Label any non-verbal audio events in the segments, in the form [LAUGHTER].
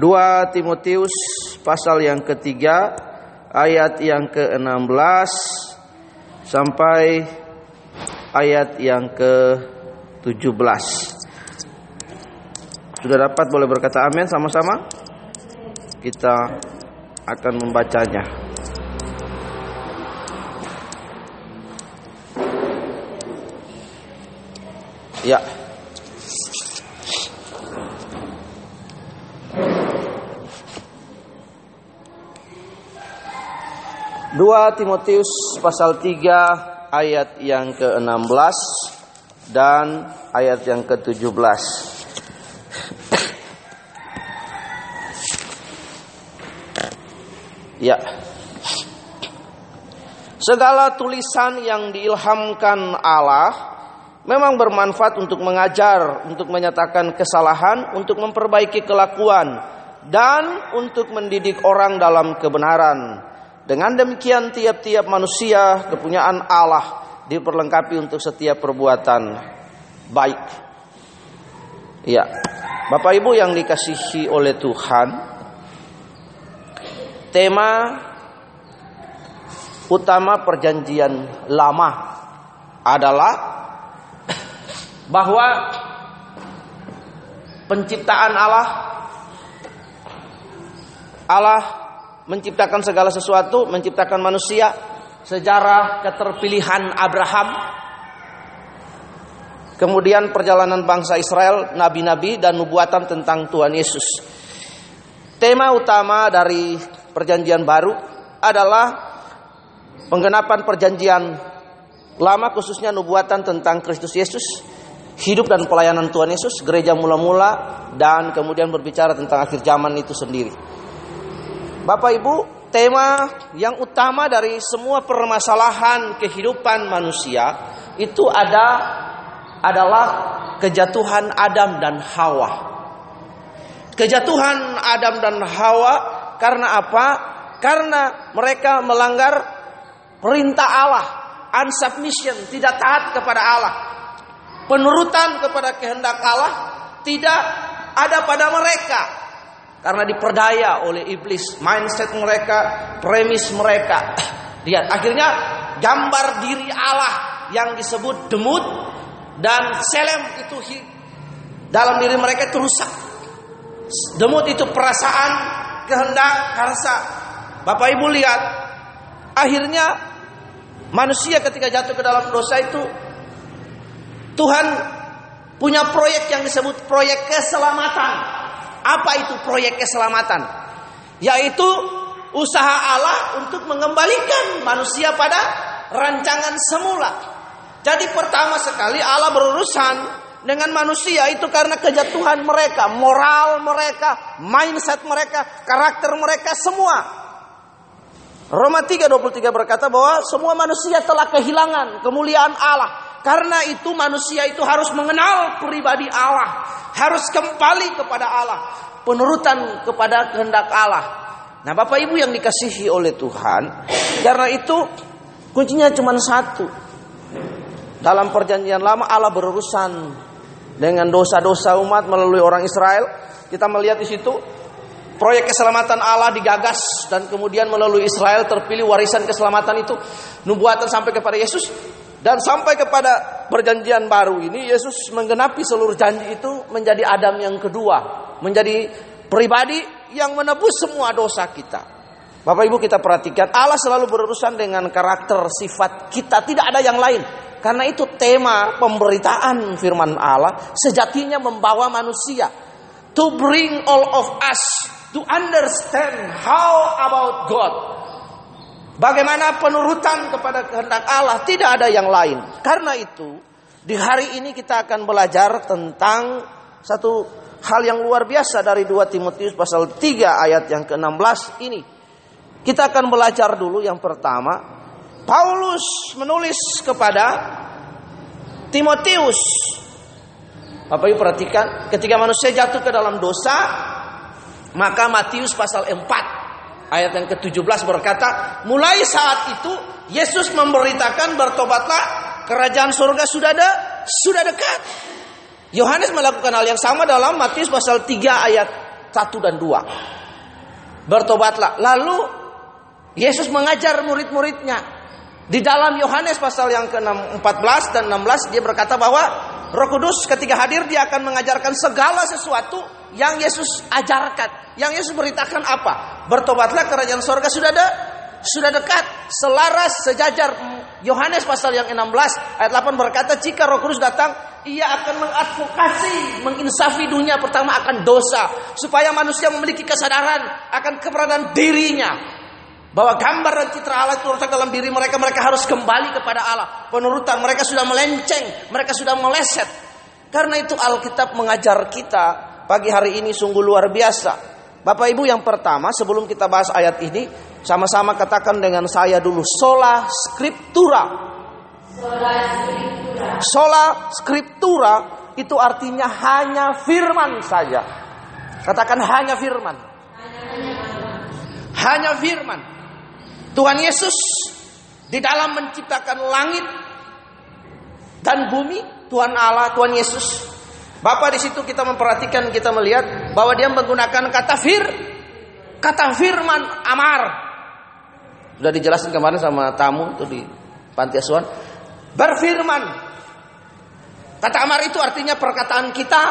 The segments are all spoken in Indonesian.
2 Timotius pasal yang ketiga ayat yang ke-16 sampai ayat yang ke-17. Sudah dapat boleh berkata amin sama-sama? Kita akan membacanya. Ya. Dua Timotius pasal 3 ayat yang ke-16 dan ayat yang ke-17. [CLEARS THROAT] Ya. Segala tulisan yang diilhamkan Allah memang bermanfaat untuk mengajar, untuk menyatakan kesalahan, untuk memperbaiki kelakuan, dan untuk mendidik orang dalam kebenaran. Dengan demikian tiap-tiap manusia kepunyaan Allah diperlengkapi untuk setiap perbuatan baik. Ya. Bapak Ibu yang dikasihi oleh Tuhan, tema utama perjanjian lama adalah bahwa penciptaan Allah Allah menciptakan segala sesuatu, menciptakan manusia, sejarah keterpilihan Abraham, kemudian perjalanan bangsa Israel, nabi-nabi dan nubuatan tentang Tuhan Yesus. Tema utama dari perjanjian baru adalah penggenapan perjanjian lama khususnya nubuatan tentang Kristus Yesus, hidup dan pelayanan Tuhan Yesus, gereja mula-mula dan kemudian berbicara tentang akhir zaman itu sendiri. Bapak Ibu, tema yang utama dari semua permasalahan kehidupan manusia itu ada adalah kejatuhan Adam dan Hawa. Kejatuhan Adam dan Hawa karena apa? Karena mereka melanggar perintah Allah, unsubmission, tidak taat kepada Allah. Penurutan kepada kehendak Allah tidak ada pada mereka karena diperdaya oleh iblis. Mindset mereka premis mereka. [CLEARS THROAT] Lihat akhirnya gambar diri Allah yang disebut demut dan selem itu dalam diri mereka itu rusak. Demut itu perasaan kehendak karsa. Bapak Ibu lihat akhirnya manusia ketika jatuh ke dalam dosa itu Tuhan punya proyek yang disebut proyek keselamatan apa itu proyek keselamatan? Yaitu usaha Allah untuk mengembalikan manusia pada rancangan semula. Jadi pertama sekali Allah berurusan dengan manusia itu karena kejatuhan mereka, moral mereka, mindset mereka, karakter mereka semua. Roma 3:23 berkata bahwa semua manusia telah kehilangan kemuliaan Allah. Karena itu manusia itu harus mengenal pribadi Allah, harus kembali kepada Allah, penurutan kepada kehendak Allah. Nah, Bapak Ibu yang dikasihi oleh Tuhan, karena itu kuncinya cuma satu. Dalam perjanjian lama Allah berurusan dengan dosa-dosa umat melalui orang Israel. Kita melihat di situ proyek keselamatan Allah digagas dan kemudian melalui Israel terpilih warisan keselamatan itu nubuatan sampai kepada Yesus dan sampai kepada perjanjian baru ini Yesus menggenapi seluruh janji itu menjadi Adam yang kedua, menjadi pribadi yang menebus semua dosa kita. Bapak Ibu kita perhatikan Allah selalu berurusan dengan karakter sifat kita, tidak ada yang lain. Karena itu tema pemberitaan firman Allah sejatinya membawa manusia to bring all of us to understand how about God Bagaimana penurutan kepada kehendak Allah tidak ada yang lain. Karena itu di hari ini kita akan belajar tentang satu hal yang luar biasa dari 2 Timotius pasal 3 ayat yang ke-16 ini. Kita akan belajar dulu yang pertama. Paulus menulis kepada Timotius. Bapak Ibu perhatikan, ketika manusia jatuh ke dalam dosa, maka Matius pasal 4 ayat yang ke-17 berkata, mulai saat itu Yesus memberitakan bertobatlah kerajaan surga sudah ada, sudah dekat. Yohanes melakukan hal yang sama dalam Matius pasal 3 ayat satu dan dua. Bertobatlah. Lalu Yesus mengajar murid-muridnya. Di dalam Yohanes pasal yang ke-14 dan 16 dia berkata bahwa Roh Kudus ketika hadir dia akan mengajarkan segala sesuatu yang Yesus ajarkan. Yang Yesus beritakan apa? Bertobatlah kerajaan sorga sudah ada sudah dekat, selaras, sejajar. Yohanes pasal yang 16 ayat 8 berkata jika Roh Kudus datang ia akan mengadvokasi, menginsafi dunia pertama akan dosa, supaya manusia memiliki kesadaran akan keberadaan dirinya. Bahwa gambar dan citra Allah itu terletak dalam diri mereka, mereka harus kembali kepada Allah. Penurutan mereka sudah melenceng, mereka sudah meleset. Karena itu Alkitab mengajar kita pagi hari ini sungguh luar biasa. Bapak Ibu yang pertama sebelum kita bahas ayat ini, sama-sama katakan dengan saya dulu sola scriptura. Sola scriptura itu artinya hanya firman saja. Katakan hanya firman. Hanya firman. Tuhan Yesus di dalam menciptakan langit dan bumi, Tuhan Allah, Tuhan Yesus. Bapak di situ kita memperhatikan, kita melihat bahwa dia menggunakan kata fir, kata firman amar. Sudah dijelaskan kemarin sama tamu itu di panti asuhan berfirman. Kata amar itu artinya perkataan kita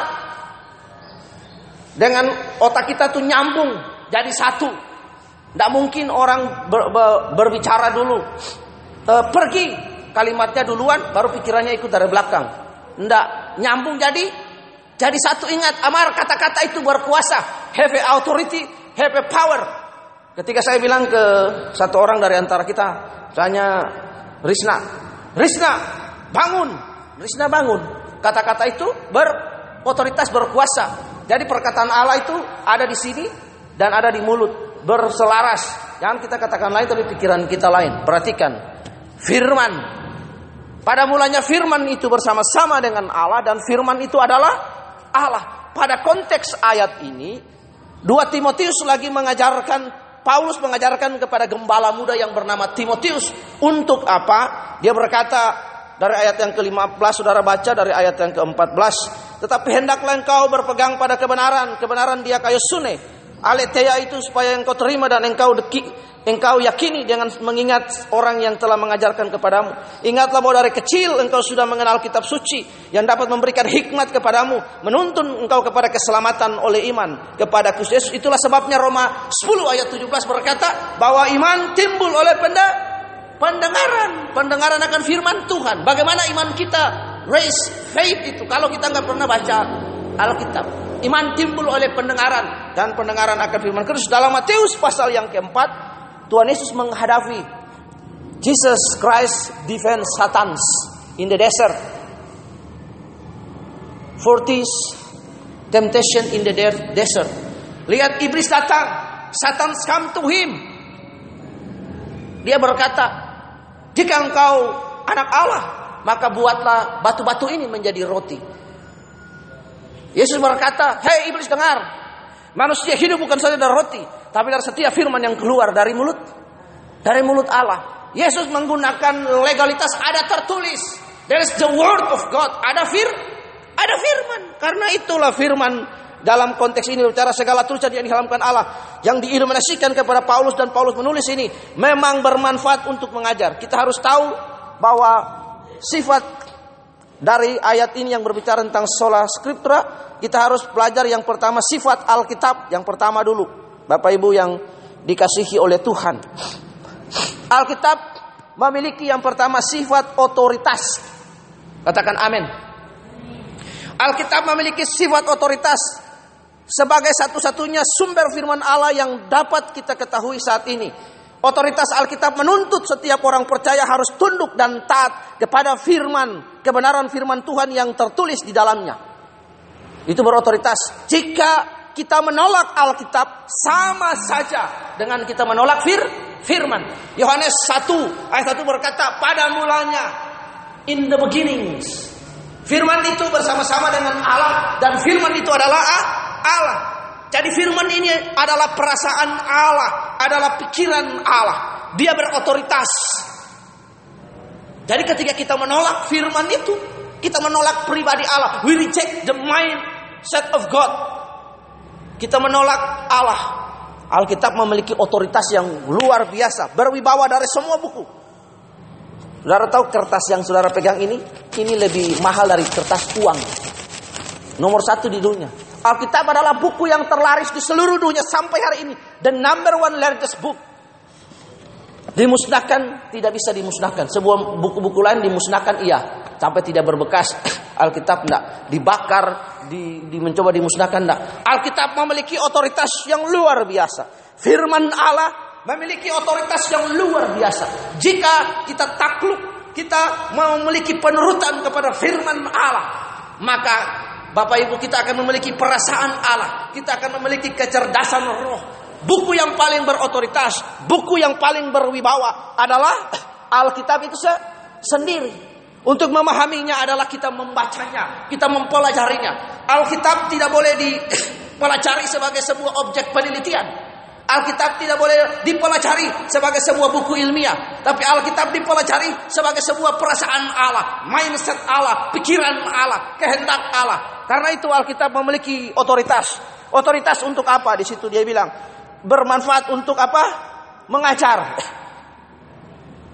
dengan otak kita tuh nyambung jadi satu. Tidak mungkin orang ber, ber, berbicara dulu e, pergi kalimatnya duluan baru pikirannya ikut dari belakang. Tidak nyambung jadi jadi satu ingat amar kata-kata itu berkuasa, have authority, have power. Ketika saya bilang ke satu orang dari antara kita, tanya Risna, Risna, bangun. Risna bangun. Kata-kata itu berotoritas berkuasa. Jadi perkataan Allah itu ada di sini dan ada di mulut, berselaras. Jangan kita katakan lain tapi pikiran kita lain. Perhatikan. Firman. Pada mulanya firman itu bersama-sama dengan Allah dan firman itu adalah Allah. Pada konteks ayat ini, dua Timotius lagi mengajarkan Paulus mengajarkan kepada gembala muda yang bernama Timotius untuk apa? Dia berkata dari ayat yang ke-15 saudara baca dari ayat yang ke-14, tetapi hendaklah engkau berpegang pada kebenaran, kebenaran dia kayu sune. Aletheia itu supaya engkau terima dan engkau deki, engkau yakini dengan mengingat orang yang telah mengajarkan kepadamu. Ingatlah bahwa dari kecil engkau sudah mengenal kitab suci yang dapat memberikan hikmat kepadamu, menuntun engkau kepada keselamatan oleh iman kepada Kristus. Itulah sebabnya Roma 10 ayat 17 berkata bahwa iman timbul oleh penda, pendengaran, pendengaran akan firman Tuhan. Bagaimana iman kita raise faith itu kalau kita nggak pernah baca Alkitab. Iman timbul oleh pendengaran dan pendengaran akan firman Kristus. Dalam Matius pasal yang keempat, Tuhan Yesus menghadapi Jesus Christ defend Satan in the desert. 40 temptation in the desert. Lihat iblis datang, Satan come to him. Dia berkata, "Jika engkau anak Allah, maka buatlah batu-batu ini menjadi roti." Yesus berkata, "Hei iblis dengar, manusia hidup bukan saja dari roti, tapi dari setiap firman yang keluar dari mulut dari mulut Allah." Yesus menggunakan legalitas ada tertulis. There is the word of God. Ada fir, ada firman. Karena itulah firman dalam konteks ini bicara segala tulisan yang dihalamkan Allah yang diilluminasikan kepada Paulus dan Paulus menulis ini memang bermanfaat untuk mengajar. Kita harus tahu bahwa sifat dari ayat ini yang berbicara tentang sola scriptura, kita harus belajar yang pertama sifat Alkitab yang pertama dulu. Bapak Ibu yang dikasihi oleh Tuhan. Alkitab memiliki yang pertama sifat otoritas. Katakan amin. Alkitab memiliki sifat otoritas sebagai satu-satunya sumber firman Allah yang dapat kita ketahui saat ini. Otoritas Alkitab menuntut setiap orang percaya harus tunduk dan taat kepada firman, kebenaran firman Tuhan yang tertulis di dalamnya. Itu berotoritas. Jika kita menolak Alkitab sama saja dengan kita menolak fir firman. Yohanes 1 ayat 1 berkata, pada mulanya in the beginnings. Firman itu bersama-sama dengan Allah dan firman itu adalah Allah. Jadi firman ini adalah perasaan Allah, adalah pikiran Allah. Dia berotoritas. Jadi ketika kita menolak firman itu, kita menolak pribadi Allah. We reject the mind set of God. Kita menolak Allah. Alkitab memiliki otoritas yang luar biasa, berwibawa dari semua buku. Saudara tahu kertas yang saudara pegang ini, ini lebih mahal dari kertas uang. Nomor satu di dunia. Alkitab adalah buku yang terlaris di seluruh dunia sampai hari ini. The number one largest book. Dimusnahkan, tidak bisa dimusnahkan. Sebuah buku-buku lain dimusnahkan, iya. Sampai tidak berbekas. [CLEARS THROAT] Alkitab tidak. Dibakar, di, di mencoba dimusnahkan tidak. Alkitab memiliki otoritas yang luar biasa. Firman Allah memiliki otoritas yang luar biasa. Jika kita takluk, kita memiliki penurutan kepada firman Allah, maka Bapak Ibu kita akan memiliki perasaan Allah, kita akan memiliki kecerdasan roh. Buku yang paling berotoritas, buku yang paling berwibawa adalah Alkitab itu sendiri. Untuk memahaminya adalah kita membacanya, kita mempelajarinya. Alkitab tidak boleh dipelajari sebagai sebuah objek penelitian. Alkitab tidak boleh dipelajari sebagai sebuah buku ilmiah, tapi Alkitab dipelajari sebagai sebuah perasaan Allah, mindset Allah, pikiran Allah, kehendak Allah. Karena itu Alkitab memiliki otoritas. Otoritas untuk apa? Di situ dia bilang bermanfaat untuk apa? Mengajar.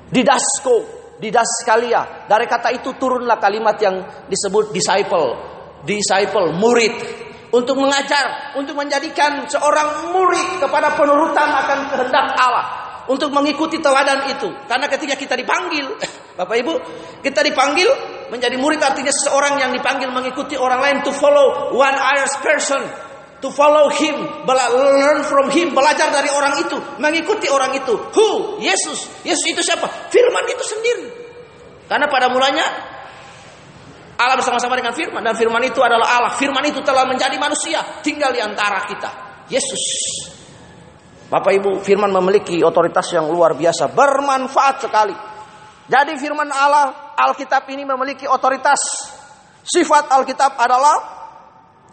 Didasko, didaskalia. Dari kata itu turunlah kalimat yang disebut disciple, disciple, murid untuk mengajar, untuk menjadikan seorang murid kepada penurutan akan kehendak Allah, untuk mengikuti teladan itu. Karena ketika kita dipanggil, [LAUGHS] Bapak Ibu, kita dipanggil menjadi murid artinya seseorang yang dipanggil mengikuti orang lain to follow one other person, to follow him, learn from him, belajar dari orang itu, mengikuti orang itu. Who? Yesus. Yesus itu siapa? Firman itu sendiri. Karena pada mulanya Allah bersama-sama dengan firman dan firman itu adalah Allah. Firman itu telah menjadi manusia, tinggal di antara kita. Yesus. Bapak Ibu, firman memiliki otoritas yang luar biasa, bermanfaat sekali. Jadi firman Allah, Alkitab ini memiliki otoritas. Sifat Alkitab adalah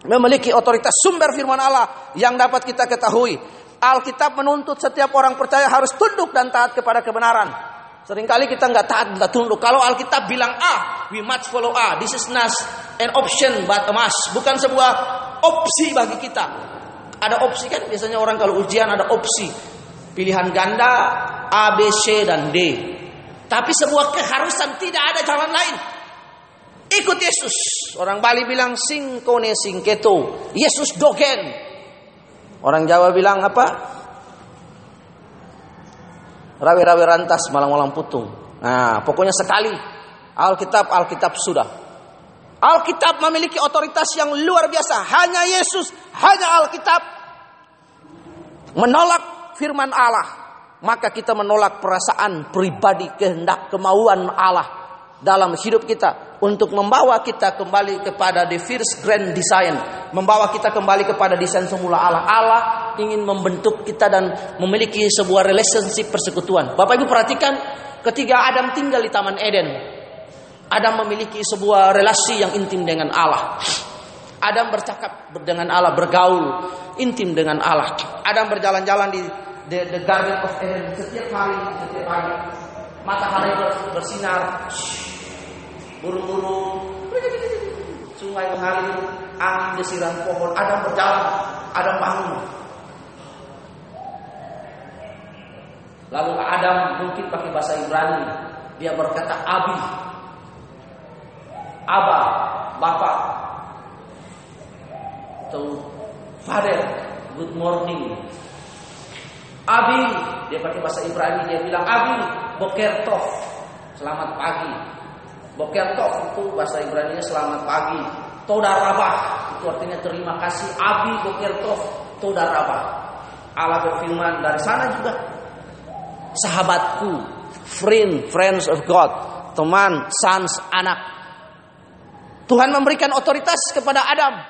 memiliki otoritas sumber firman Allah yang dapat kita ketahui. Alkitab menuntut setiap orang percaya harus tunduk dan taat kepada kebenaran. Seringkali kita nggak taat, nggak tunduk. Kalau Alkitab bilang A, we must follow A. This is not an option but a must. Bukan sebuah opsi bagi kita. Ada opsi kan? Biasanya orang kalau ujian ada opsi. Pilihan ganda A, B, C, dan D. Tapi sebuah keharusan tidak ada jalan lain. Ikut Yesus. Orang Bali bilang singkone singketo. Yesus dogen. Orang Jawa bilang apa? rawi-rawi rantas malang-malang putung. Nah, pokoknya sekali Alkitab Alkitab sudah. Alkitab memiliki otoritas yang luar biasa. Hanya Yesus, hanya Alkitab menolak firman Allah. Maka kita menolak perasaan pribadi, kehendak, kemauan Allah dalam hidup kita untuk membawa kita kembali kepada the first grand design, membawa kita kembali kepada desain semula Allah. Allah ingin membentuk kita dan memiliki sebuah relationship persekutuan. Bapak Ibu perhatikan ketika Adam tinggal di Taman Eden, Adam memiliki sebuah relasi yang intim dengan Allah. Adam bercakap dengan Allah, bergaul intim dengan Allah. Adam berjalan-jalan di the, the Garden of Eden setiap hari, setiap hari. Matahari bersinar, burung-burung, sungai mengalir, angin desiran pohon, ada berjalan, ada bangun. Lalu Adam mungkin pakai bahasa Ibrani, dia berkata Abi, Aba, Bapak, atau Father, good morning. Abi, dia pakai bahasa Ibrani, dia bilang Abi, Boker Tov, selamat pagi. Boker Tov itu bahasa Ibrani selamat pagi. Toda Rabah itu artinya terima kasih. Abi Boker Tov, Toda Rabah. Allah berfirman dari sana juga. Sahabatku, friend, friends of God, teman, sons, anak. Tuhan memberikan otoritas kepada Adam.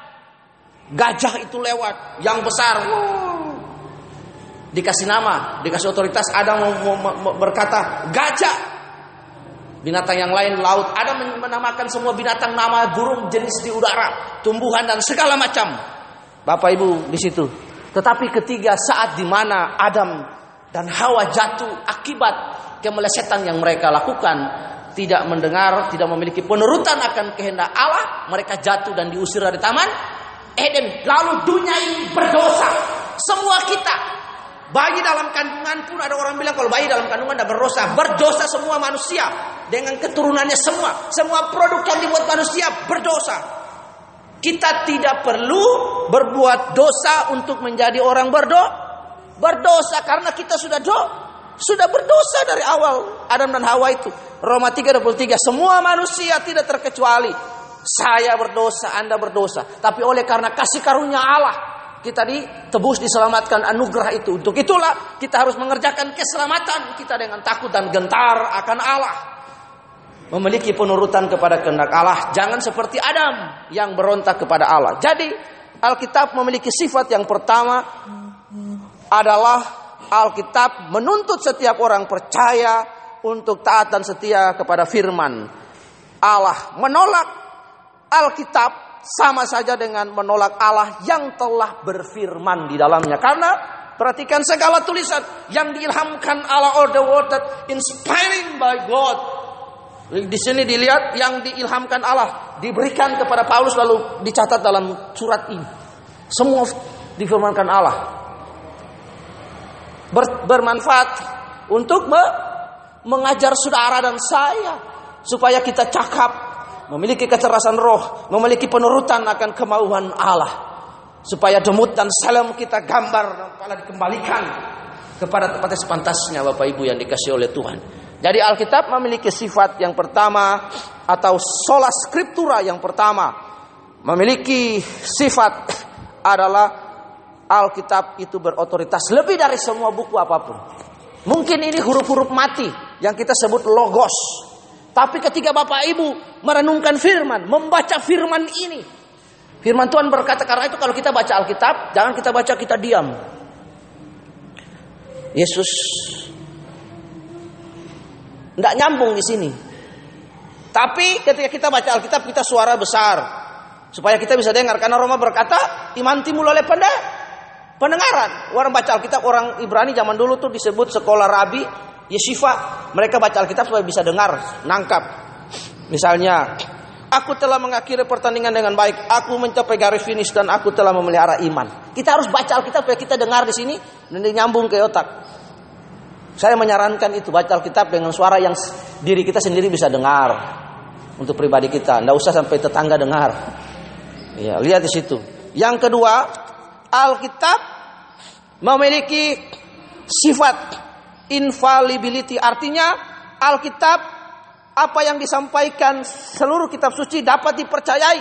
Gajah itu lewat, yang besar. Dikasih nama, dikasih otoritas. Adam berkata, gajah Binatang yang lain laut ada menamakan semua binatang nama burung jenis di udara, tumbuhan dan segala macam. Bapak Ibu di situ. Tetapi ketiga saat di mana Adam dan Hawa jatuh akibat kemelesetan yang mereka lakukan, tidak mendengar, tidak memiliki penurutan akan kehendak Allah, mereka jatuh dan diusir dari taman Eden. Lalu dunia ini berdosa. Semua kita. Bayi dalam kandungan pun ada orang bilang kalau bayi dalam kandungan tidak berdosa. Berdosa semua manusia. Dengan keturunannya semua. Semua produk yang dibuat manusia berdosa. Kita tidak perlu berbuat dosa untuk menjadi orang berdo berdosa karena kita sudah do sudah berdosa dari awal Adam dan Hawa itu. Roma 3:23 semua manusia tidak terkecuali saya berdosa, Anda berdosa. Tapi oleh karena kasih karunia Allah, kita ditebus, diselamatkan anugerah itu. Untuk itulah kita harus mengerjakan keselamatan kita dengan takut dan gentar akan Allah. Memiliki penurutan kepada kehendak Allah. Jangan seperti Adam yang berontak kepada Allah. Jadi Alkitab memiliki sifat yang pertama adalah Alkitab menuntut setiap orang percaya untuk taat dan setia kepada firman Allah. Menolak Alkitab sama saja dengan menolak Allah yang telah berfirman di dalamnya. Karena perhatikan segala tulisan yang diilhamkan Allah or the word that inspiring by God. Di sini dilihat yang diilhamkan Allah diberikan kepada Paulus lalu dicatat dalam surat ini. Semua difirmankan Allah. Ber, bermanfaat untuk me, mengajar saudara dan saya supaya kita cakap memiliki kecerdasan roh, memiliki penurutan akan kemauan Allah. Supaya demut dan salam kita gambar dan kepala dikembalikan kepada tempatnya sepantasnya Bapak Ibu yang dikasih oleh Tuhan. Jadi Alkitab memiliki sifat yang pertama atau sola scriptura yang pertama memiliki sifat adalah Alkitab itu berotoritas lebih dari semua buku apa pun. Mungkin ini huruf-huruf mati yang kita sebut logos. Tapi ketika Bapak Ibu merenungkan firman, membaca firman ini, firman Tuhan berkata karena itu kalau kita baca Alkitab, jangan kita baca kita diam. Yesus tidak nyambung di sini. Tapi ketika kita baca Alkitab kita suara besar supaya kita bisa dengar karena Roma berkata iman timbul oleh pendengaran. Orang baca Alkitab orang Ibrani zaman dulu tuh disebut sekolah rabi Yeshiva, mereka baca Alkitab supaya bisa dengar, nangkap. Misalnya, aku telah mengakhiri pertandingan dengan baik, aku mencapai garis finish dan aku telah memelihara iman. Kita harus baca Alkitab supaya kita dengar di sini dan nyambung ke otak. Saya menyarankan itu baca Alkitab dengan suara yang diri kita sendiri bisa dengar untuk pribadi kita. Tidak usah sampai tetangga dengar. Ya, lihat di situ. Yang kedua, Alkitab memiliki sifat infallibility artinya Alkitab apa yang disampaikan seluruh kitab suci dapat dipercayai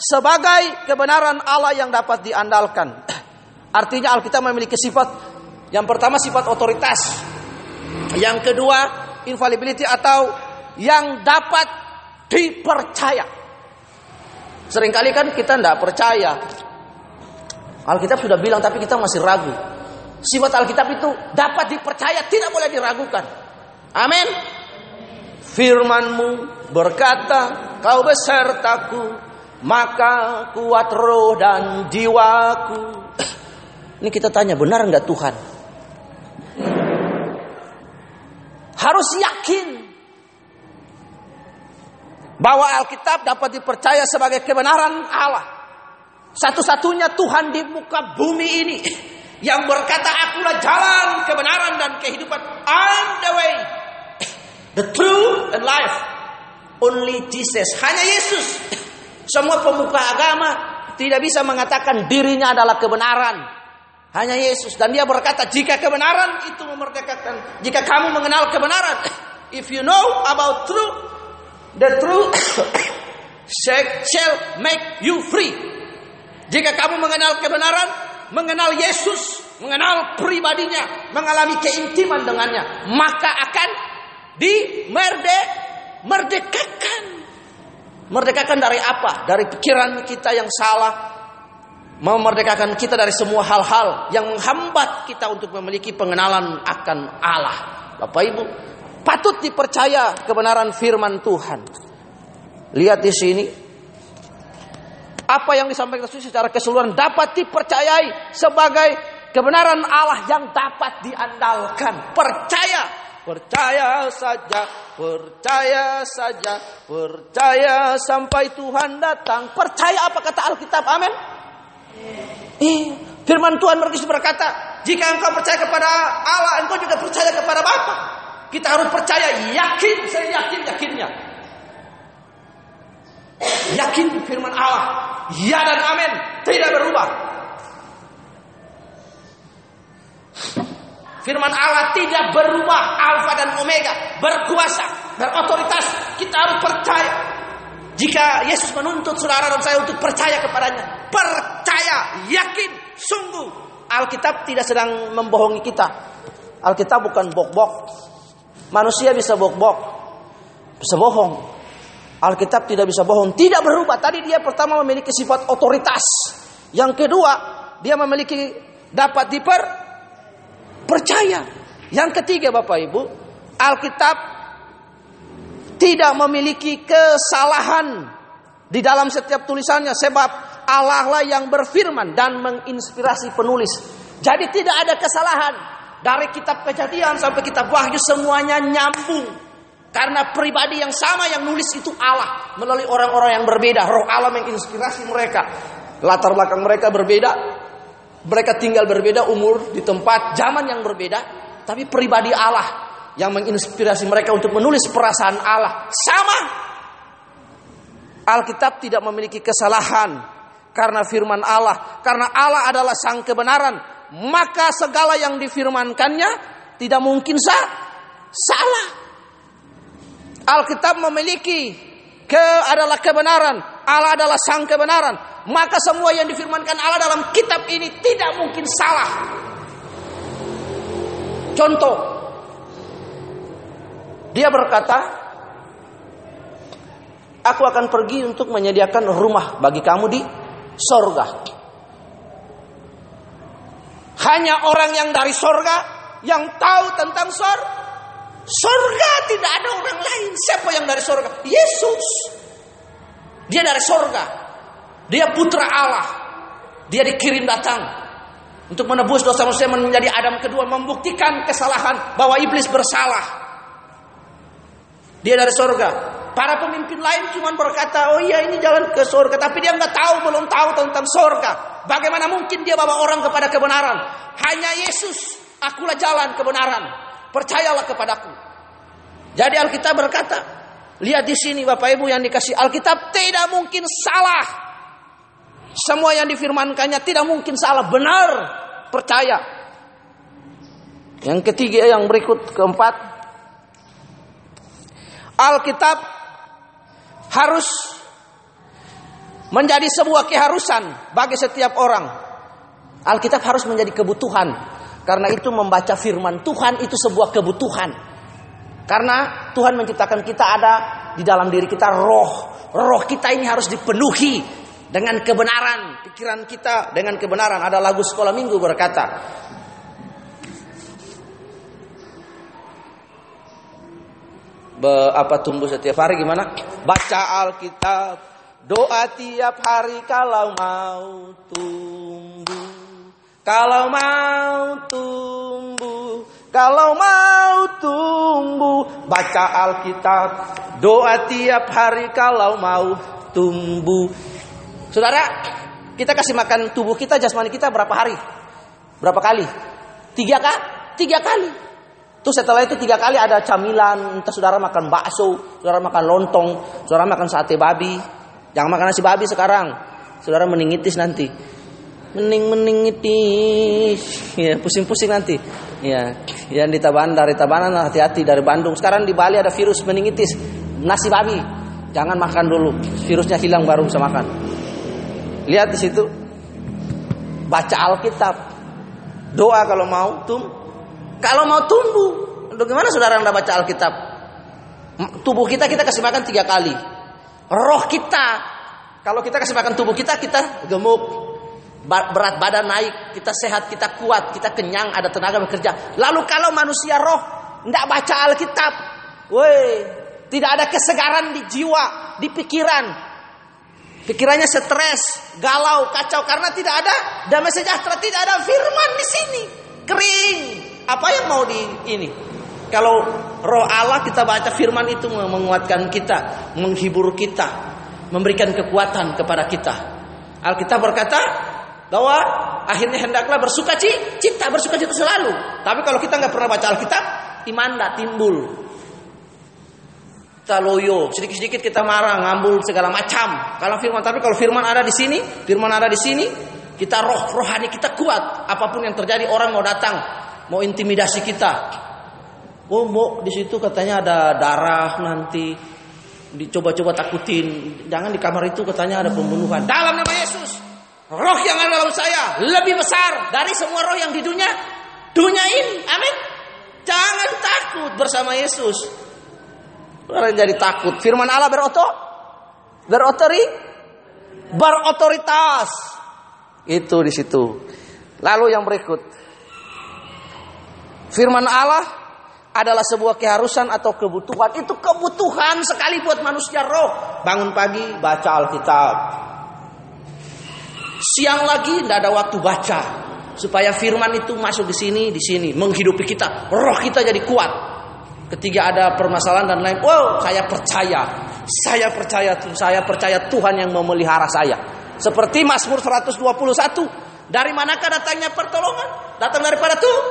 sebagai kebenaran Allah yang dapat diandalkan. [CLEARS THROAT] Artinya Alkitab memiliki sifat yang pertama sifat otoritas. Yang kedua infallibility atau yang dapat dipercaya. Seringkali kan kita tidak percaya. Alkitab sudah bilang tapi kita masih ragu. Sifat Alkitab itu dapat dipercaya, tidak boleh diragukan. Amin. Firmanmu berkata, kau besertaku, maka kuat roh dan jiwaku. Ini kita tanya, benar enggak Tuhan? Harus yakin bahwa Alkitab dapat dipercaya sebagai kebenaran Allah. Satu-satunya Tuhan di muka bumi ini yang berkata akulah jalan kebenaran dan kehidupan. I'm the way the truth and life. Only Jesus. Hanya Yesus. Semua pemuka agama tidak bisa mengatakan dirinya adalah kebenaran. Hanya Yesus. Dan dia berkata jika kebenaran itu memerdekakan jika kamu mengenal kebenaran if you know about truth the truth [COUGHS] shall make you free. Jika kamu mengenal kebenaran mengenal Yesus, mengenal pribadinya, mengalami keintiman dengannya, maka akan dimerde merdekakan. Merdekakan dari apa? Dari pikiran kita yang salah, memerdekakan kita dari semua hal-hal yang menghambat kita untuk memiliki pengenalan akan Allah. Bapak Ibu, patut dipercaya kebenaran firman Tuhan. Lihat di sini, apa yang disampaikan Yesus secara keseluruhan dapat dipercayai sebagai kebenaran Allah yang dapat diandalkan. Percaya, percaya saja, percaya saja, percaya sampai Tuhan datang. Percaya apa kata Alkitab? Amin. Eh, firman Tuhan berkata, jika engkau percaya kepada Allah, engkau juga percaya kepada Bapa. Kita harus percaya, yakin, saya yakin, yakinnya. Yakin firman Allah, ya dan amin, tidak berubah. Firman Allah tidak berubah, alfa dan omega, berkuasa, berotoritas. Kita harus percaya. Jika Yesus menuntut saudara dan saya untuk percaya kepadanya, percaya, yakin, sungguh. Alkitab tidak sedang membohongi kita. Alkitab bukan bok-bok. Manusia bisa bok-bok, bisa bohong. Alkitab tidak bisa bohong, tidak berubah. Tadi dia pertama memiliki sifat otoritas. Yang kedua, dia memiliki dapat diper percaya. Yang ketiga Bapak Ibu, Alkitab tidak memiliki kesalahan di dalam setiap tulisannya sebab Allah lah yang berfirman dan menginspirasi penulis. Jadi tidak ada kesalahan dari kitab Kejadian sampai kitab Wahyu semuanya nyambung. Karena pribadi yang sama yang nulis itu Allah melalui orang-orang yang berbeda. Roh Allah menginspirasi mereka. Latar belakang mereka berbeda, mereka tinggal berbeda umur di tempat zaman yang berbeda, tapi pribadi Allah yang menginspirasi mereka untuk menulis perasaan Allah sama. Alkitab tidak memiliki kesalahan karena firman Allah, karena Allah adalah sang kebenaran, maka segala yang difirmankannya tidak mungkin sah, salah. Alkitab memiliki ke adalah kebenaran, Allah adalah sang kebenaran, maka semua yang difirmankan Allah dalam kitab ini tidak mungkin salah. Contoh, dia berkata, Aku akan pergi untuk menyediakan rumah bagi kamu di sorga. Hanya orang yang dari sorga yang tahu tentang sor. Sorga tidak ada orang lain. Siapa yang dari sorga? Yesus. Dia dari sorga. Dia putra Allah. Dia dikirim datang untuk menebus dosa manusia menjadi Adam kedua membuktikan kesalahan bahwa iblis bersalah. Dia dari sorga. Para pemimpin lain cuma berkata, oh iya ini jalan ke sorga. Tapi dia nggak tahu, belum tahu tentang sorga. Bagaimana mungkin dia bawa orang kepada kebenaran? Hanya Yesus, akulah jalan kebenaran. Percayalah kepadaku. Jadi Alkitab berkata, lihat di sini Bapak Ibu yang dikasih Alkitab tidak mungkin salah. Semua yang difirmankannya tidak mungkin salah, benar, percaya. Yang ketiga, yang berikut keempat, Alkitab harus menjadi sebuah keharusan bagi setiap orang. Alkitab harus menjadi kebutuhan. Karena itu membaca firman Tuhan itu sebuah kebutuhan. Karena Tuhan menciptakan kita ada di dalam diri kita roh. Roh kita ini harus dipenuhi dengan kebenaran. Pikiran kita dengan kebenaran. Ada lagu sekolah minggu berkata. Be, apa tumbuh setiap hari gimana? Baca Alkitab, doa tiap hari kalau mau tumbuh. Kalau mau tumbuh, kalau mau tumbuh, baca Alkitab, doa tiap hari kalau mau tumbuh. Saudara, kita kasih makan tubuh kita, jasmani kita berapa hari? Berapa kali? Tiga kali? Tiga kali. Terus setelah itu tiga kali ada camilan, entah saudara makan bakso, saudara makan lontong, saudara makan sate babi. Jangan makan nasi babi sekarang. Saudara meningitis nanti. Mening meningitis. Ya, pusing-pusing nanti. Ya, yang di Tabanan dari Tabanan hati-hati dari Bandung. Sekarang di Bali ada virus meningitis. Nasi babi. Jangan makan dulu. Virusnya hilang baru bisa makan. Lihat di situ. Baca Alkitab. Doa kalau mau tum kalau mau tumbuh, bagaimana saudara anda baca Alkitab? Tubuh kita kita kasih makan tiga kali. Roh kita, kalau kita kasih makan tubuh kita, kita gemuk, berat badan naik, kita sehat, kita kuat, kita kenyang, ada tenaga bekerja. Lalu kalau manusia roh tidak baca Alkitab, woi, tidak ada kesegaran di jiwa, di pikiran. Pikirannya stres, galau, kacau karena tidak ada damai sejahtera, tidak ada firman di sini. Kering, apa yang mau di ini? Kalau roh Allah kita baca firman itu menguatkan kita, menghibur kita, memberikan kekuatan kepada kita. Alkitab berkata, bahwa akhirnya hendaklah bersuka cita, bersuka cita selalu. Tapi kalau kita nggak pernah baca Alkitab, iman tidak timbul. Kita loyo, sedikit-sedikit kita marah, ngambul segala macam. Kalau firman, tapi kalau firman ada di sini, firman ada di sini, kita roh rohani kita kuat. Apa pun yang terjadi, orang mau datang, mau intimidasi kita. Oh, mau di situ katanya ada darah nanti, dicoba-coba takutin. Jangan di kamar itu katanya ada pembunuhan. Dalam nama Yesus, roh yang ada dalam saya lebih besar dari semua roh yang di dunia dunia ini. Amin. Jangan takut bersama Yesus. Orang jadi takut. Firman Allah beroto, berotori, berotoritas. Itu di situ. Lalu yang berikut. Firman Allah adalah sebuah keharusan atau kebutuhan. Itu kebutuhan sekali buat manusia roh. Bangun pagi baca Alkitab. Siang lagi tidak ada waktu baca supaya firman itu masuk di sini, di sini, menghidupi kita. Roh kita jadi kuat. Ketika ada permasalahan dan lain, wow, saya percaya. Saya percaya, saya percaya Tuhan yang memelihara saya. Seperti Mazmur 121. Dari manakah datangnya pertolongan? Datang daripada Tuhan.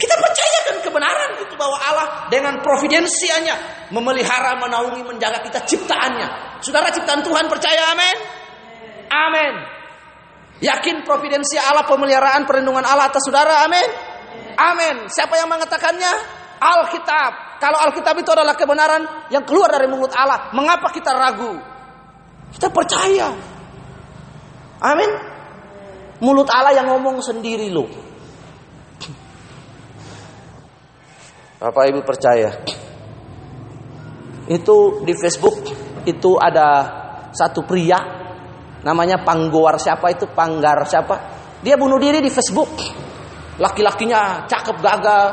Kita percayakan kebenaran itu bahwa Allah dengan providensianya memelihara, menaungi, menjaga kita ciptaannya. Saudara ciptaan Tuhan percaya amin? Amin. Yakin providensi Allah, pemeliharaan, perlindungan Allah atas saudara, amin? Amin. Siapa yang mengatakannya? Alkitab. Kalau Alkitab itu adalah kebenaran yang keluar dari mulut Allah, mengapa kita ragu? Kita percaya. Amin. Mulut Allah yang ngomong sendiri loh. Bapak Ibu percaya. Itu di Facebook itu ada satu pria namanya Panggowar siapa itu? Panggar siapa? Dia bunuh diri di Facebook. Laki-lakinya cakep gagal.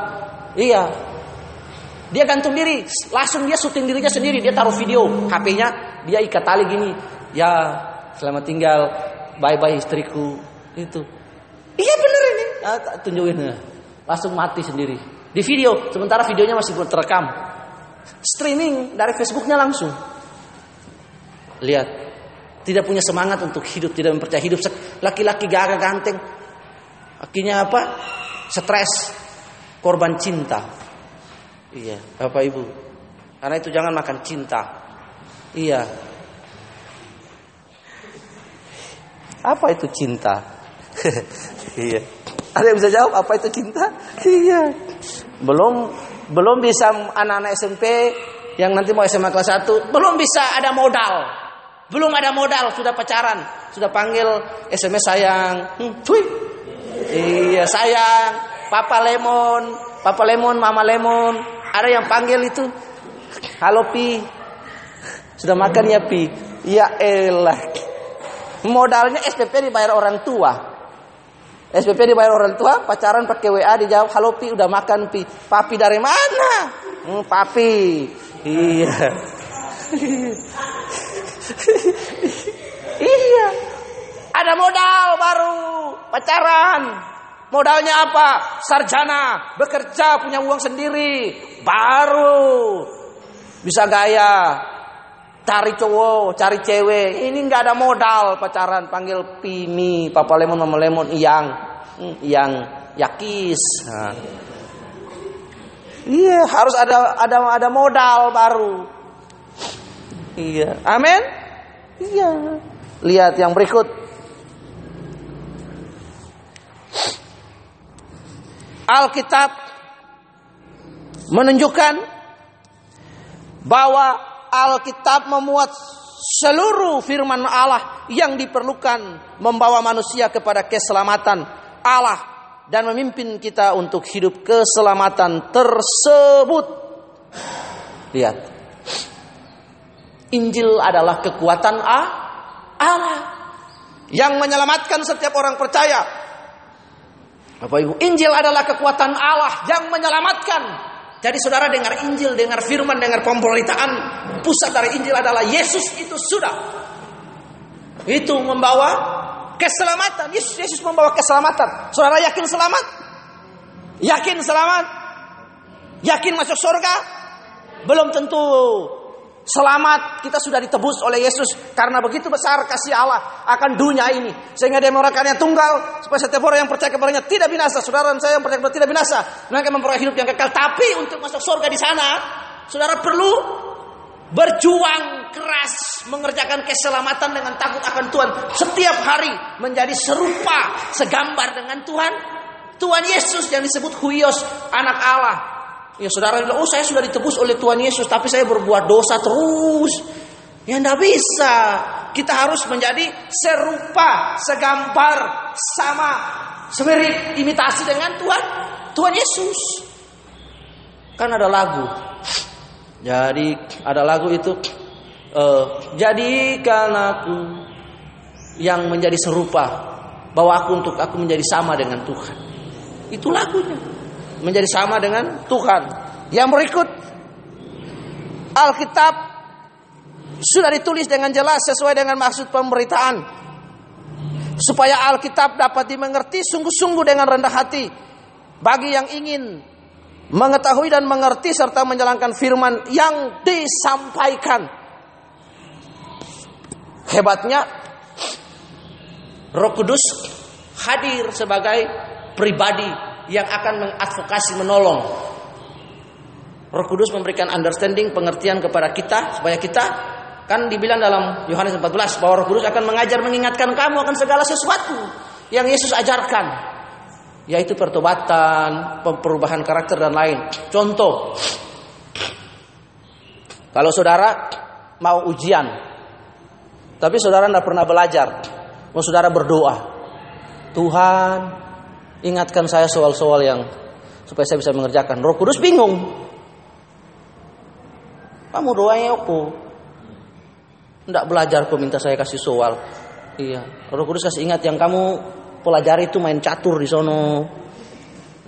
Iya. Dia gantung diri. Langsung dia syuting dirinya sendiri. Dia taruh video HP-nya. Dia ikat tali gini. Ya selamat tinggal. Bye bye istriku. Itu. Iya bener ini. Nah, tunjukin. Langsung mati sendiri. Di video. Sementara videonya masih belum terekam. Streaming dari Facebooknya langsung. Lihat tidak punya semangat untuk hidup, tidak mempercayai hidup. Laki-laki gagah ganteng. Akhirnya apa? Stres, korban cinta. Iya, Bapak Ibu. Karena itu jangan makan cinta. Iya. Apa itu cinta? [LAUGHS] iya. Ada yang bisa jawab apa itu cinta? Iya. Belum belum bisa anak-anak SMP yang nanti mau SMA kelas 1 belum bisa ada modal belum ada modal, sudah pacaran, sudah panggil SMS sayang. Hmm, cuy. Iya, sayang. Papa Lemon, Papa Lemon, Mama Lemon. Ada yang panggil itu. Halo Pi. Sudah makan ya Pi? Ya elah. Modalnya SPP dibayar orang tua. SPP dibayar orang tua, pacaran pakai WA dijawab, "Halo Pi, udah makan Pi." Papi dari mana? Hmm, papi. Iya. [LAUGHS] [LAUGHS] iya. Ada modal baru, pacaran. Modalnya apa? Sarjana, bekerja, punya uang sendiri, baru bisa gaya. Cari cowok, cari cewek. Ini nggak ada modal pacaran, panggil Pimi, Papa Lemon, Mama Lemon, Iyang, hmm, Iyang, Yakis. Nah. Iya, harus ada ada ada modal baru. Iya. Amin. Iya. Lihat yang berikut. Alkitab menunjukkan bahwa Alkitab memuat seluruh firman Allah yang diperlukan membawa manusia kepada keselamatan Allah dan memimpin kita untuk hidup keselamatan tersebut. Lihat. Injil adalah kekuatan Allah yang menyelamatkan setiap orang percaya. Bapak Ibu, Injil adalah kekuatan Allah yang menyelamatkan. Jadi saudara dengar Injil, dengar firman, dengar pemberitaan. Pusat dari Injil adalah Yesus itu sudah. Itu membawa keselamatan. Yesus, Yesus membawa keselamatan. Saudara yakin selamat? Yakin selamat? Yakin masuk surga? Belum tentu. Selamat, kita sudah ditebus oleh Yesus karena begitu besar kasih Allah akan dunia ini. Sehingga dia yang tunggal supaya setiap orang yang percaya kepadanya tidak binasa. Saudara saya yang percaya kepada tidak binasa, mereka memperoleh hidup yang kekal. Tapi untuk masuk surga di sana, saudara perlu berjuang keras mengerjakan keselamatan dengan takut akan Tuhan setiap hari menjadi serupa segambar dengan Tuhan Tuhan Yesus yang disebut Huios anak Allah Ya saudara bilang, oh saya sudah ditebus oleh Tuhan Yesus, tapi saya berbuat dosa terus. Ya tidak bisa. Kita harus menjadi serupa, segambar, sama, semirip, imitasi dengan Tuhan, Tuhan Yesus. Kan ada lagu. Jadi ada lagu itu, uh, jadikan aku yang menjadi serupa, bawa aku untuk aku menjadi sama dengan Tuhan. Itu lagunya menjadi sama dengan Tuhan. Yang berikut Alkitab sudah ditulis dengan jelas sesuai dengan maksud pemberitaan. Supaya Alkitab dapat dimengerti sungguh-sungguh dengan rendah hati bagi yang ingin mengetahui dan mengerti serta menjalankan firman yang disampaikan. Hebatnya Roh Kudus hadir sebagai pribadi yang akan mengadvokasi menolong. Roh Kudus memberikan understanding, pengertian kepada kita supaya kita kan dibilang dalam Yohanes 14 bahwa Roh Kudus akan mengajar mengingatkan kamu akan segala sesuatu yang Yesus ajarkan yaitu pertobatan, perubahan karakter dan lain. Contoh, kalau saudara mau ujian, tapi saudara tidak pernah belajar, mau saudara berdoa, Tuhan Ingatkan saya soal-soal yang supaya saya bisa mengerjakan. Roh Kudus bingung. Kamu doanya apa? Tidak belajar kok minta saya kasih soal. Iya. Roh Kudus kasih ingat yang kamu pelajari itu main catur di sono.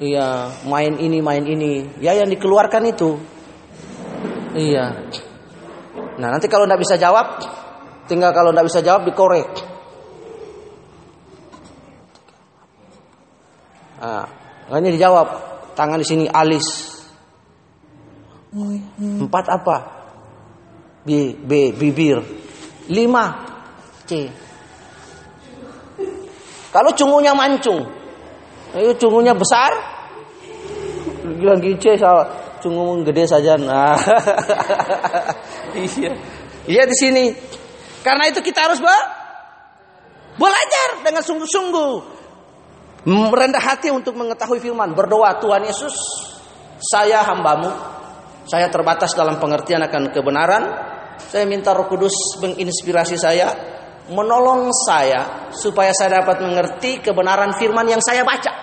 Iya, main ini, main ini. Ya yang dikeluarkan itu. Iya. Nah nanti kalau tidak bisa jawab, tinggal kalau tidak bisa jawab dikorek. Nah, hanya dijawab tangan di sini alis. Empat apa? B, B bibir. Lima C. Kalau cungunya mancung, itu cungunya besar, bilang C salah. Cungu gede saja. Nah, [LAUGHS] iya, iya di sini. Karena itu kita harus belajar dengan sungguh-sungguh Merendah hati untuk mengetahui firman. Berdoa Tuhan Yesus, saya hambamu. Saya terbatas dalam pengertian akan kebenaran. Saya minta roh kudus menginspirasi saya. Menolong saya supaya saya dapat mengerti kebenaran firman yang saya baca.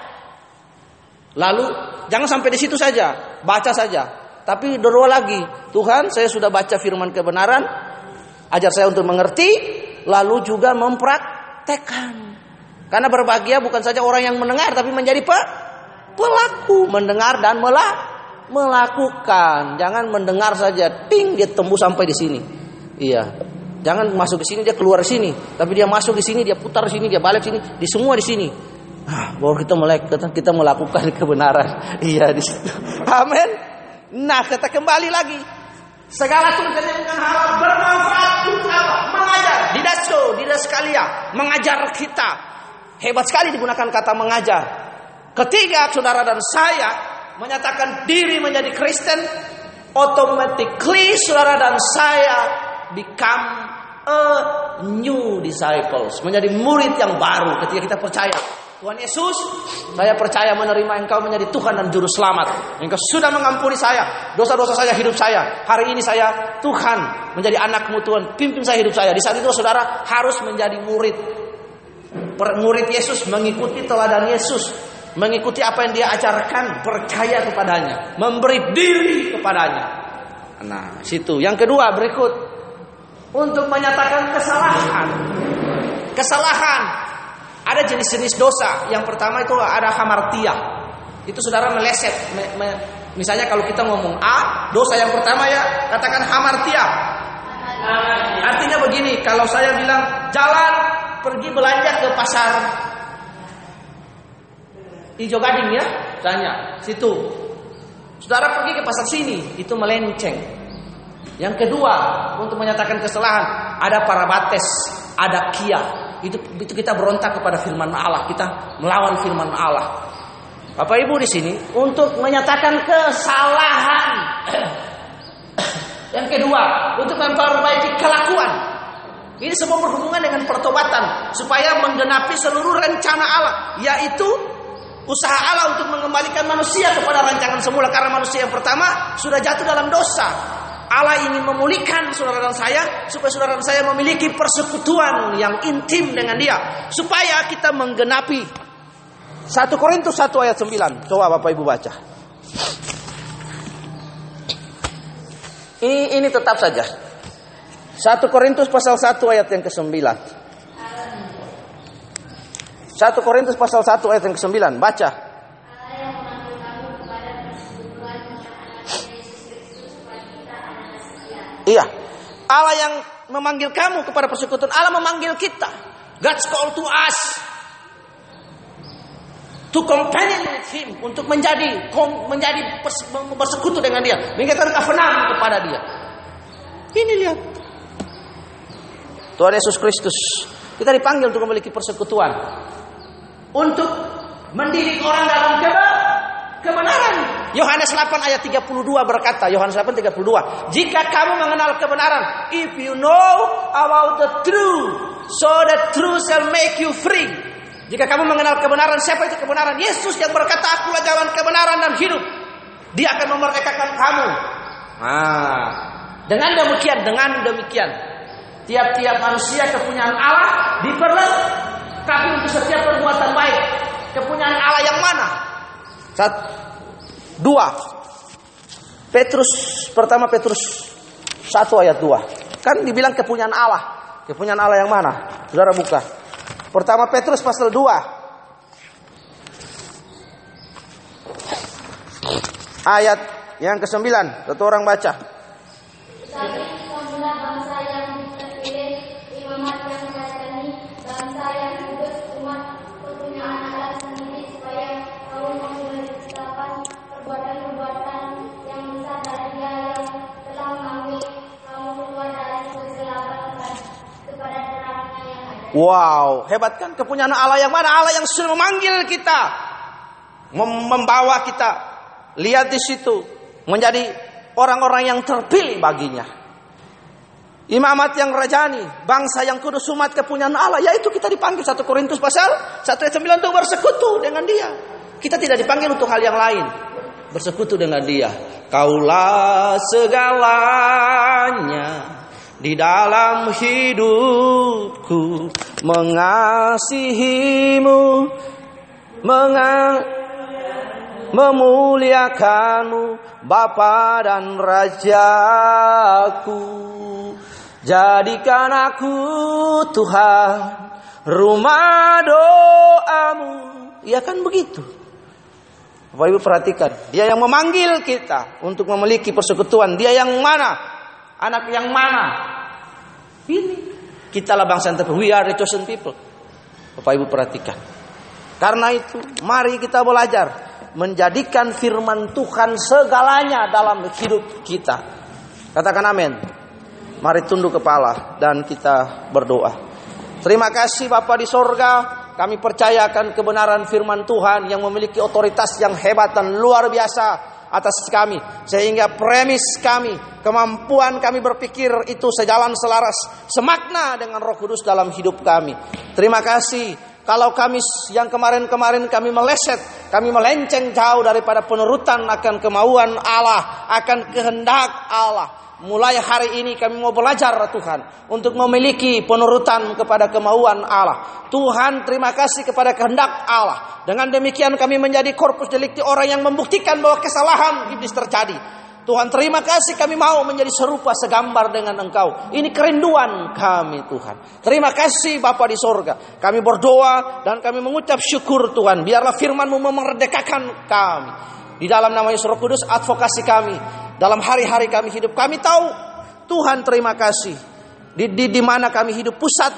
Lalu jangan sampai di situ saja. Baca saja. Tapi berdoa lagi. Tuhan saya sudah baca firman kebenaran. Ajar saya untuk mengerti. Lalu juga mempraktekkan. Karena berbahagia bukan saja orang yang mendengar tapi menjadi pe pelaku mendengar dan melah melakukan. Jangan mendengar saja, ting dia tembus sampai di sini. Iya. Jangan masuk di sini dia keluar sini, tapi dia masuk di sini, dia putar di sini, dia balik sini, di semua di sini. Ah, bahwa kita melek, kita melakukan [LAUGHS] kebenaran. Iya di situ. Amin. Nah, kita kembali lagi. Segala tulisan bukan halal bermanfaat untuk apa? Mengajar, didaso, didaskalia, mengajar kita Hebat sekali digunakan kata mengajar. Ketika saudara dan saya menyatakan diri menjadi Kristen, automatically saudara dan saya become a new disciples, menjadi murid yang baru ketika kita percaya. Tuhan Yesus, saya percaya menerima Engkau menjadi Tuhan dan Juru Selamat. Engkau sudah mengampuni saya, dosa-dosa saya, hidup saya. Hari ini saya Tuhan, menjadi anakmu Tuhan, pimpin saya hidup saya. Di saat itu saudara harus menjadi murid murid Yesus mengikuti teladan Yesus, mengikuti apa yang dia ajarkan, percaya kepadanya, memberi diri kepadanya. Nah, situ. Yang kedua berikut untuk menyatakan kesalahan. Kesalahan ada jenis-jenis dosa. Yang pertama itu ada hamartia. Itu saudara meleset. Me, me, misalnya kalau kita ngomong A, dosa yang pertama ya katakan hamartia. Artinya begini, kalau saya bilang jalan pergi belanja ke pasar Ijo Gading ya, tanya situ. Saudara pergi ke pasar sini, itu melenceng. Yang kedua, untuk menyatakan kesalahan, ada parabates, ada kia. Itu itu kita berontak kepada firman Allah, kita melawan firman Allah. Bapak Ibu di sini untuk menyatakan kesalahan. [COUGHS] Yang kedua, untuk memperbaiki kelakuan. Ini semua berhubungan dengan pertobatan supaya menggenapi seluruh rencana Allah, yaitu usaha Allah untuk mengembalikan manusia kepada rancangan semula karena manusia yang pertama sudah jatuh dalam dosa. Allah ingin memulihkan saudara dan saya supaya saudara dan saya memiliki persekutuan yang intim dengan dia supaya kita menggenapi 1 Korintus 1 ayat 9. Coba Bapak Ibu baca. Ini, ini tetap saja. 1 Korintus pasal 1 ayat yang ke-9. 1 Korintus pasal 1 ayat yang ke-9. Baca. Iya. Allah yang memanggil kamu kepada persekutuan. Allah memanggil kita. God's call to us. To companion with him. Untuk menjadi menjadi bersekutu dengan dia. Mengikatkan covenant kepada dia. Ini lihat. Tuhan Yesus Kristus. Kita dipanggil untuk memiliki persekutuan. Untuk mendidik orang dalam kebenaran. Yohanes 8 ayat 32 berkata, Yohanes 8 32, jika kamu mengenal kebenaran, if you know about the truth, so the truth shall make you free. Jika kamu mengenal kebenaran, siapa itu kebenaran? Yesus yang berkata, akulah jalan kebenaran dan hidup. Dia akan memerdekakan kamu. Nah, dengan demikian, dengan demikian, tiap-tiap manusia kepunyaan Allah diperlengkapi untuk setiap perbuatan baik. Kepunyaan Allah yang mana? Satu, dua. Petrus pertama Petrus satu ayat dua. Kan dibilang kepunyaan Allah. Kepunyaan Allah yang mana? Saudara buka. Pertama Petrus pasal 2. Ayat yang ke-9. Satu orang baca. Wow, hebat kan kepunyaan Allah yang mana? Allah yang sudah memanggil kita, Mem membawa kita. Lihat di situ, menjadi orang-orang yang terpilih baginya. Imamat yang rajani, bangsa yang kudus umat kepunyaan Allah, yaitu kita dipanggil satu Korintus pasal 1 ayat 9 untuk bersekutu dengan dia. Kita tidak dipanggil untuk hal yang lain. Bersekutu dengan dia. Kaulah segalanya di dalam hidupku mengasihimu mengang memuliakanmu Bapa dan Rajaku. Jadikan aku Tuhan rumah doamu. Ya kan begitu? Bapak Ibu perhatikan dia yang memanggil kita untuk memiliki persekutuan. Dia yang mana Anak yang mana? Ini. Kitalah bangsa yang terpilih. We are the chosen people. Bapak Ibu perhatikan. Karena itu, mari kita belajar menjadikan firman Tuhan segalanya dalam hidup kita. Katakan amin. Mari tunduk kepala dan kita berdoa. Terima kasih Bapak di sorga. Kami percayakan kebenaran firman Tuhan yang memiliki otoritas yang hebat dan luar biasa atas kami sehingga premis kami kemampuan kami berpikir itu sejalan selaras semakna dengan Roh Kudus dalam hidup kami terima kasih kalau kami yang kemarin-kemarin kami meleset, kami melenceng jauh daripada penurutan akan kemauan Allah, akan kehendak Allah. Mulai hari ini kami mau belajar Tuhan untuk memiliki penurutan kepada kemauan Allah. Tuhan terima kasih kepada kehendak Allah. Dengan demikian kami menjadi korpus delikti orang yang membuktikan bahwa kesalahan iblis terjadi. Tuhan terima kasih kami mau menjadi serupa segambar dengan engkau. Ini kerinduan kami Tuhan. Terima kasih Bapa di sorga. Kami berdoa dan kami mengucap syukur Tuhan. Biarlah firmanmu memerdekakan kami. Di dalam nama Yesus Roh Kudus advokasi kami dalam hari-hari kami hidup. Kami tahu Tuhan terima kasih. Di, di, di mana kami hidup pusat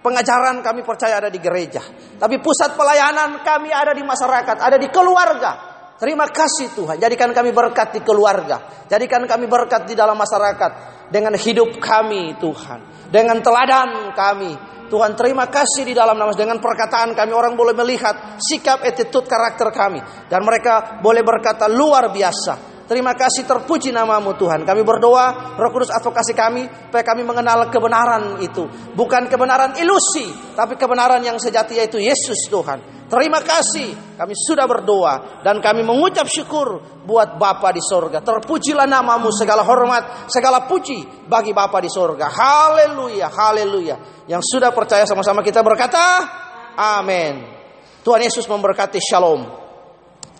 pengajaran kami percaya ada di gereja. Tapi pusat pelayanan kami ada di masyarakat, ada di keluarga. Terima kasih Tuhan. Jadikan kami berkat di keluarga. Jadikan kami berkat di dalam masyarakat. Dengan hidup kami Tuhan. Dengan teladan kami. Tuhan terima kasih di dalam nama dengan perkataan kami orang boleh melihat sikap attitude karakter kami dan mereka boleh berkata luar biasa Terima kasih terpuji namamu Tuhan. Kami berdoa, Roh Kudus advokasi kami, supaya kami mengenal kebenaran itu. Bukan kebenaran ilusi, tapi kebenaran yang sejati yaitu Yesus Tuhan. Terima kasih, kami sudah berdoa dan kami mengucap syukur buat Bapa di sorga. Terpujilah namamu, segala hormat, segala puji bagi Bapa di sorga. Haleluya, haleluya. Yang sudah percaya sama-sama kita berkata, Amin. Tuhan Yesus memberkati Shalom.